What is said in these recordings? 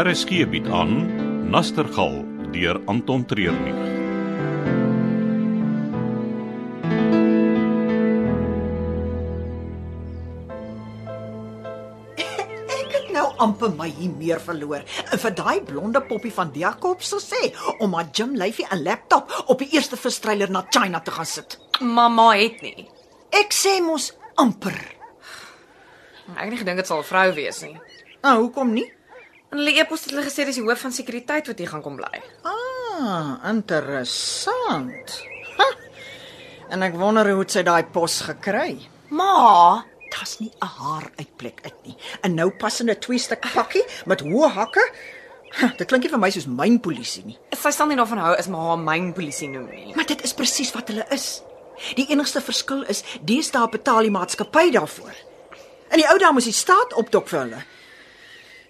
RSG bied aan Nastergal deur Anton Treurnig. Ek het nou amper my hier meer verloor. En vir daai blonde poppie van Diakob sou sê om haar gym lyfie 'n laptop op die eerste verstryler na China te gaan sit. Mamma het nie. Ek sê mos amper. Ek het nie gedink dit sal 'n vrou wees nie. Nou, hoekom nie? In hulle e-pos het hulle gesê dis die hoof van sekuriteit wat hier gaan kom bly. Ah, interessant. Ha. En ek wonder hoe het sy daai pos gekry? Ma, Daar's nie 'n haar uitplek uit nie. 'n Nou passende twee-stuk pakkie met hoë hakke. Ha, Dit klink nie vir my soos myn polisie nie. sy sal nie daarvan hou as ma haar myn polisie noem nie. Maar dit is presies wat hulle is. Die enigste verskil is deesdae betaal die maatskappy daarvoor. In die ou dae moes die staat opdok vir hulle.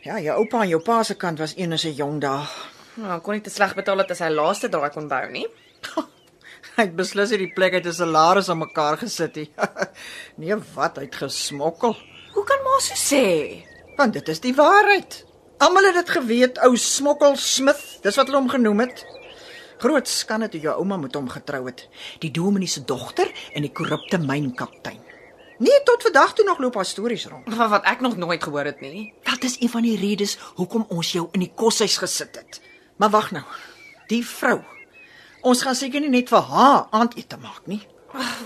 Ja, jou oupa en jou pa se kant was een is 'n jong dae. Nou, kon nie te sleg betaal het as hy laaste draai kon bou nie. Hy het beslis hierdie plek uit 'n salaris aan mekaar gesit nie. nee, wat hy het gesmokkel. Hoe kan ma so sê? Want dit is die waarheid. Almal het dit geweet, ou Smokkel Smith, dis wat hulle hom genoem het. Groot skande toe jou ouma met hom getrou het. Die dominee se dogter en die korrupte mynkaptein. Nee, tot vandag toe nog loop haar stories rond. Van wat ek nog nooit gehoor het nie. Dat is een van die redes hoekom ons jou in die koshuis gesit het. Maar wag nou. Die vrou. Ons gaan seker nie net vir haar aandete maak nie.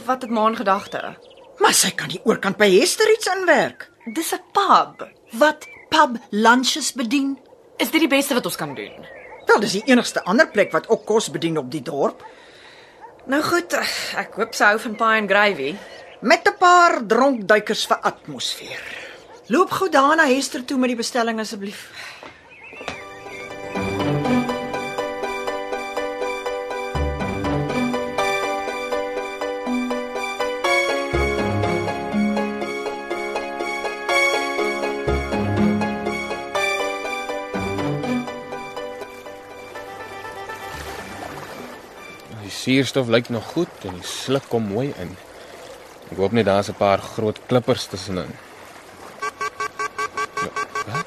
Wat het ma in gedagte? Maar sy kan die oorkant by Hester iets inwerk. Dis 'n pub. Wat pub lunches bedien? Is dit die beste wat ons kan doen? Wel, dis die enigste ander plek wat ook kos bedien op die dorp. Nou goed, ek hoop sy hou van pie and gravy. Met 'n paar dronk duikers vir atmosfeer. Loop gou daar na Hester toe met die bestelling asseblief. Die suurstof lyk nog goed en die sluk kom mooi in. Ek hoop net daar's 'n paar groot klippers tussenin. Ja, Wat?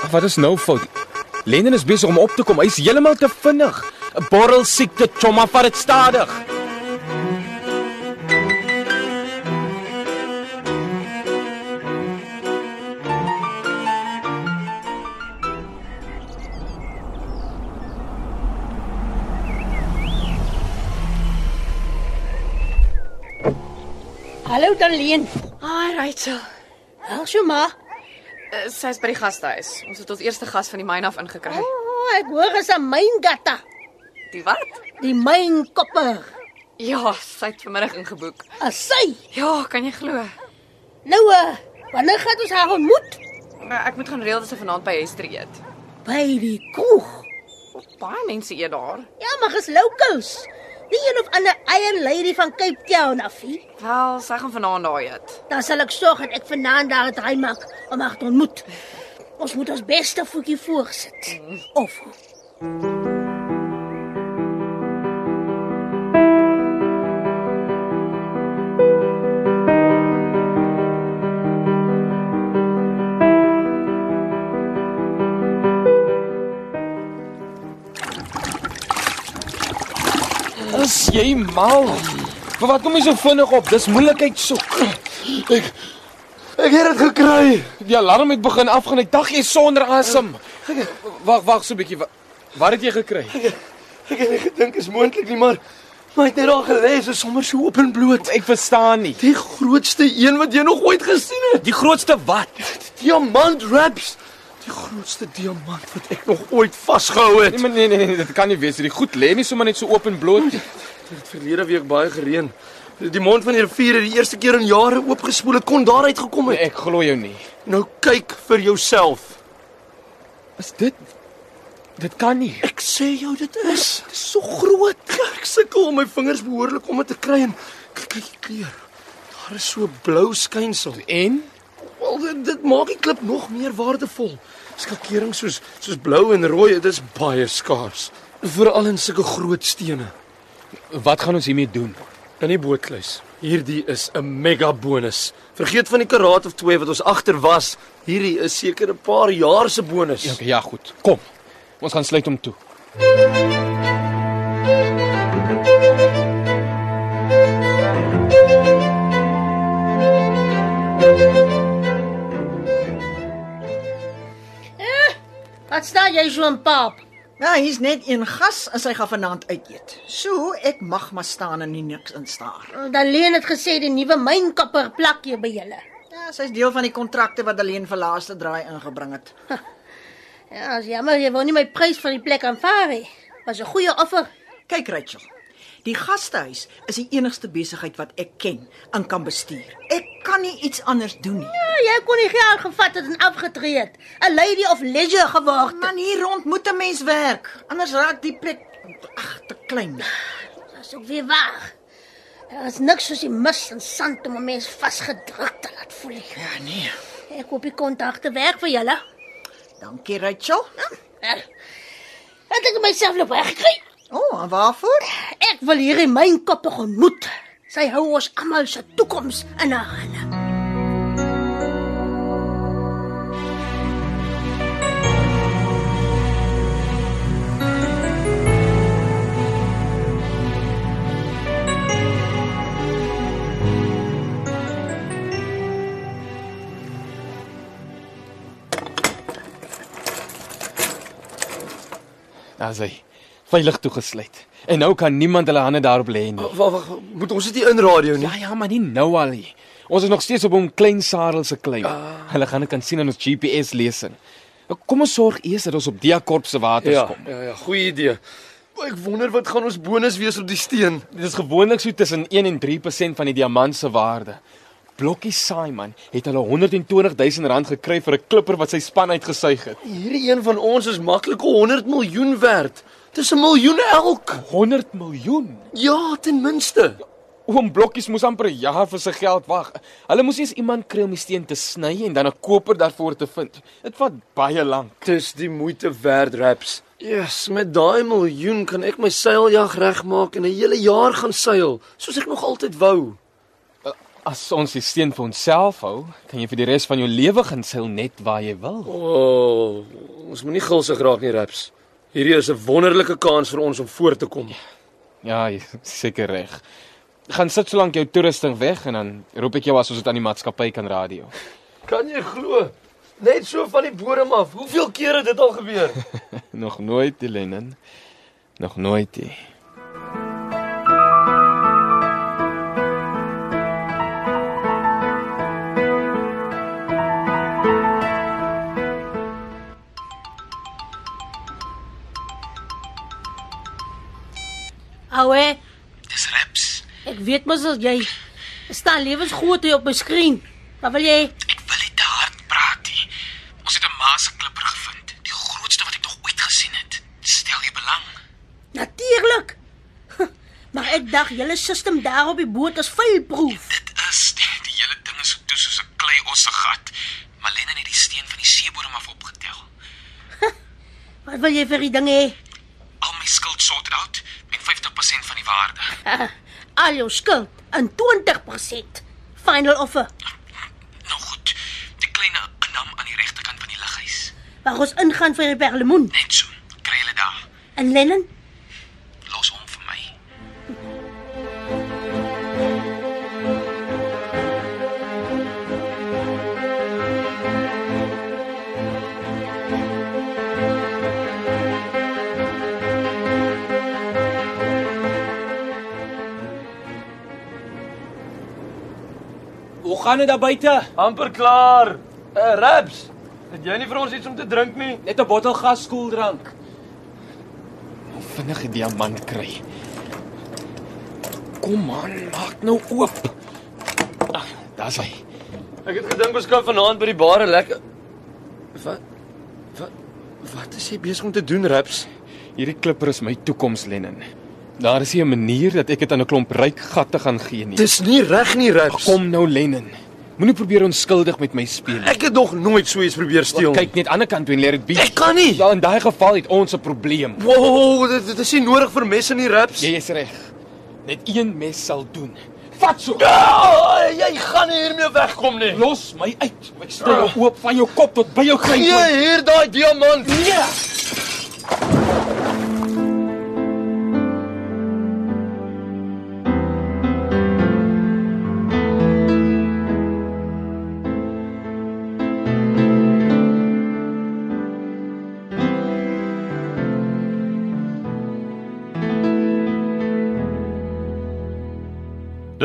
Ag, Wat is nou fout? Lennon is besig om op te kom. Hy's heeltemal te vinnig. 'n Borrel siekte, chomma, vat dit stadig. Hallo Darlene. Hi Rachel. How's jou ma? Uh, Sy's by die gastehuis. Ons het ons eerste gas van die myn af ingekry. Oh, ek hoor is 'n myngatta. Die wat? Die mynkopper. Ja, sy het vanmiddag ingeboek. As sy. Ja, kan jy glo? Nou uh, wanneer gaan ons haar ontmoet? Maar ek moet gaan reël dat sy vanaand by Hester eet. By die kroeg. Baie mense eet daar. Ja, maar is locals. Nie een of ander iron lady van Cape Town af nie. Wel, sy gaan vanaand daar eet. Dan sal ek sorg dat ek vanaand daar 'n draai maak om haar te ontmoet. Ons moet ons beste voetjie voorsit. Of Is jy mal? Maar wat kom jy so vinnig op? Dis moeilikheid soek. Ek ek het dit gekry. Die alarm het begin afgaan. Ek dink jy is sonder asem. Wag, wag so 'n bietjie. Wat, wat het jy gekry? Ek het nie gedink is moontlik nie, maar maar ek het net al gelees, is sommer so openbloot. Ek verstaan nie. Die grootste een wat jy nog ooit gesien het. Die grootste wat? Diamant wraps. Die grootste diamant wat ek nog ooit vasgehou het. Nee, nee, nee, nee, dit kan nie wees. Die goed lê nie sommer net so oop en bloot nie. Dit het verlede week baie gereën. Die mond van die rivier het die eerste keer in jare oopgespoel. Dit kon daaruit gekom het. Ek glo jou nie. Nou kyk vir jouself. Is dit Dit kan nie. Ek sê jou dit is. Dit is so groot. Ek sukkel om my vingers behoorlik om dit te kry en kyk kyk die kleur. Daar is so blou skynsel. En Wel dit, dit maak die klip nog meer waardevol. Skakering soos soos blou en rooi, dit is baie skaars. Veral in sulke groot stene. Wat gaan ons hiermee doen? In die bootkluis. Hierdie is 'n mega bonus. Vergeet van die karaat of 2 wat ons agter was. Hierdie is seker 'n paar jaar se bonus. Ja, okay, ja, goed. Kom. Ons gaan sluit hom toe. Wat staan jy so in pap? Ja, hier's net een gas en sy gaan vanaand uit eet. So, ek mag maar staan en nie niks instaar. Dan Leen het gesê die nuwe mynkapper plak hier by julle. Ja, sy's deel van die kontrakte wat alleen vir laaste draai ingebring het. Ja, as jammer jy wou nie my prys vir die plek aanvaar nie. Was 'n goeie offer. Kyk, Rachel. Die gastehuis is die enigste besigheid wat ek ken en kan bestuur. Ek kan nie iets anders doen nie. Ja, jy kon nie geld gevat het en afgetree het. 'n Lady of leisure geword. het. Man, hier rond moet 'n mens werk, anders raak die plek ag te klein. Dis ook weer waar. Daar is niks soos die mis en sand om 'n mens vasgedruk te laat voel. Ja, nee. Ek hoop die kontakte werk vir julle. Dankie, Rachel. Wel, Het ek myself nog weggekry? O, oh, waarvoor? Ek wil hierdie mynkappe ontmoet. Sy hou ons almal se toekoms in haar hande. Daar's hy. Veilig toegesluit. En nou kan niemand hulle hande daarop lê nie. Wag, wag, moet ons dit nie in radio nie? Ja ja, maar nie nou al nie. Ons is nog steeds op hom klein Sarel se klein. Hulle gaan dit kan sien in ons GPS lesing. Kom ons sorg eers dat ons op Diakorp se waters Ja, kom. ja, ja, goeie idee. Ek wonder wat gaan ons bonus wees op die steen. Dit is gewoonlik so tussen 1 en 3% van die diamant se waarde. Blokkie Simon het hulle 120 000 rand gekry vir 'n klipper wat sy span uitgesuig het. Hierdie een van ons is maklik 100 miljoen werd. Dis 'n miljoen elk. 100 miljoen. Ja, ten minste. Oom Blokkies moes amper 'n jaar vir sy geld wag. Hulle moes eers iemand kry om die steen te sny en dan 'n koper daarvoor te vind. Dit vat baie lank. Dis die moeite werd, Raps. Yes, met daai miljoen kan ek my seiljag regmaak en 'n hele jaar gaan seil, soos ek nog altyd wou. As ons die steen vir onsself hou, kan jy vir die res van jou lewe gaan seil net waar jy wil. O, oh, ons moenie gulsig raak nie, Raps. Hierdie is 'n wonderlike kans vir ons om voor te kom. Ja, seker reg. Gaan sit solank jou toerusting weg en dan roep ek jou as ons dit aan die maatskappy kan radio. Kan jy glo? Net so van die bodem af. Hoeveel kere het dit al gebeur? Nog nooit, die Lennon. Nog nooit. Nie. Ouwe, Dis Reps. ek weet mos as jy staan lewensgroot hier op my skerm. Wat wil jy? Ek wil nie te hard praat nie. Ons het 'n maase klipper gevind, die grootste wat ek nog ooit gesien het. Stel jy belang? Natuurlik. Maar ek dink julle stelsel daar op die boot is vuilproof. Dit is die, die hele ding is so toe soos 'n klei osse gat. Malene het die steen van die seebodem af opgetel. Wat wil jy vir die ding hê? Al my skuld sorted out met 50% van die waarde. Al jou skuld in 20%. Final offer. Nou goed, die klein inham aan die regterkant van die lughuis. Waar ons ingaan vir die perlemoen. Net so. Kry hulle daar. En Lennon, gaan dit daar buite? amper klaar. Uh, Raps, het jy nie vir ons iets om te drink nie? Net 'n bottel gas koeldrank. Nou vinnig 'n diamant kry. Kom aan, maak nou oop. Ah, daar's hy. Ek het gedink ons kan vanaand by die bar 'n lekker Wat? Wat? Wat is jy besig om te doen, Raps? Hierdie klipper is my toekoms, Lennon. Daar is nie 'n manier dat ek dit aan 'n klomp ryk gatte gaan gee nie. Dis nie reg nie, Raps. Kom nou, Lennon. Moenie probeer onskuldig met my speel nie. Ek het nog nooit so iets probeer steel. nie. Kyk net aan die ander kant toe en leer dit be. Ek kan nie. Ja, in daai geval het ons 'n probleem. Wow, dit, dit is nie nodig vir messe nie, Raps. Jy is reg. Net een mes sal doen. vat so. Ja, jy gaan nie hiermee wegkom nie. Los my uit. Ek stel jou oop van jou kop tot by jou Gee klein. hier daai diamant. Nee.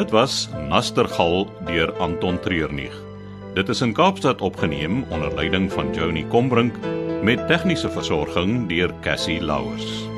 Dit was Nastergal deur Anton Treurnig. Dit is in Kaapstad opgeneem onder leiding van Johnny Combrink met tegniese versorging deur Cassie Louws.